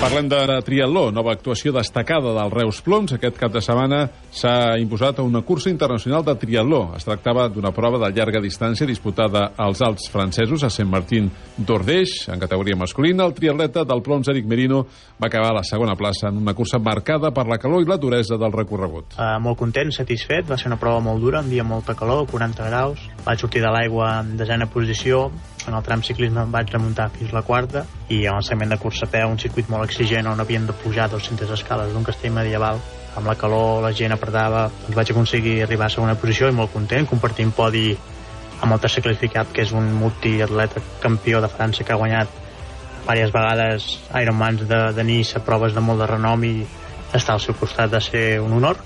Parlem de triatló, nova actuació destacada del Reus Ploms. Aquest cap de setmana s'ha imposat a una cursa internacional de triatló. Es tractava d'una prova de llarga distància disputada als Alps francesos a Saint-Martin d'Ordeix, en categoria masculina. El triatleta del Ploms, Eric Merino, va acabar a la segona plaça en una cursa marcada per la calor i la duresa del recorregut. Uh, molt content, satisfet. Va ser una prova molt dura, un dia molta calor, 40 graus. Vaig sortir de l'aigua en desena posició, en el tram ciclisme vaig remuntar fins la quarta i en el segment de cursa a peu, un circuit molt exigent on havíem de pujar 200 escales d'un castell medieval. Amb la calor, la gent apretava doncs vaig aconseguir arribar a segona posició i molt content, compartint podi amb el tercer classificat que és un multiatleta campió de França que ha guanyat diverses vegades Ironmans de, de Nice a proves de molt de renom i estar al seu costat de ser un honor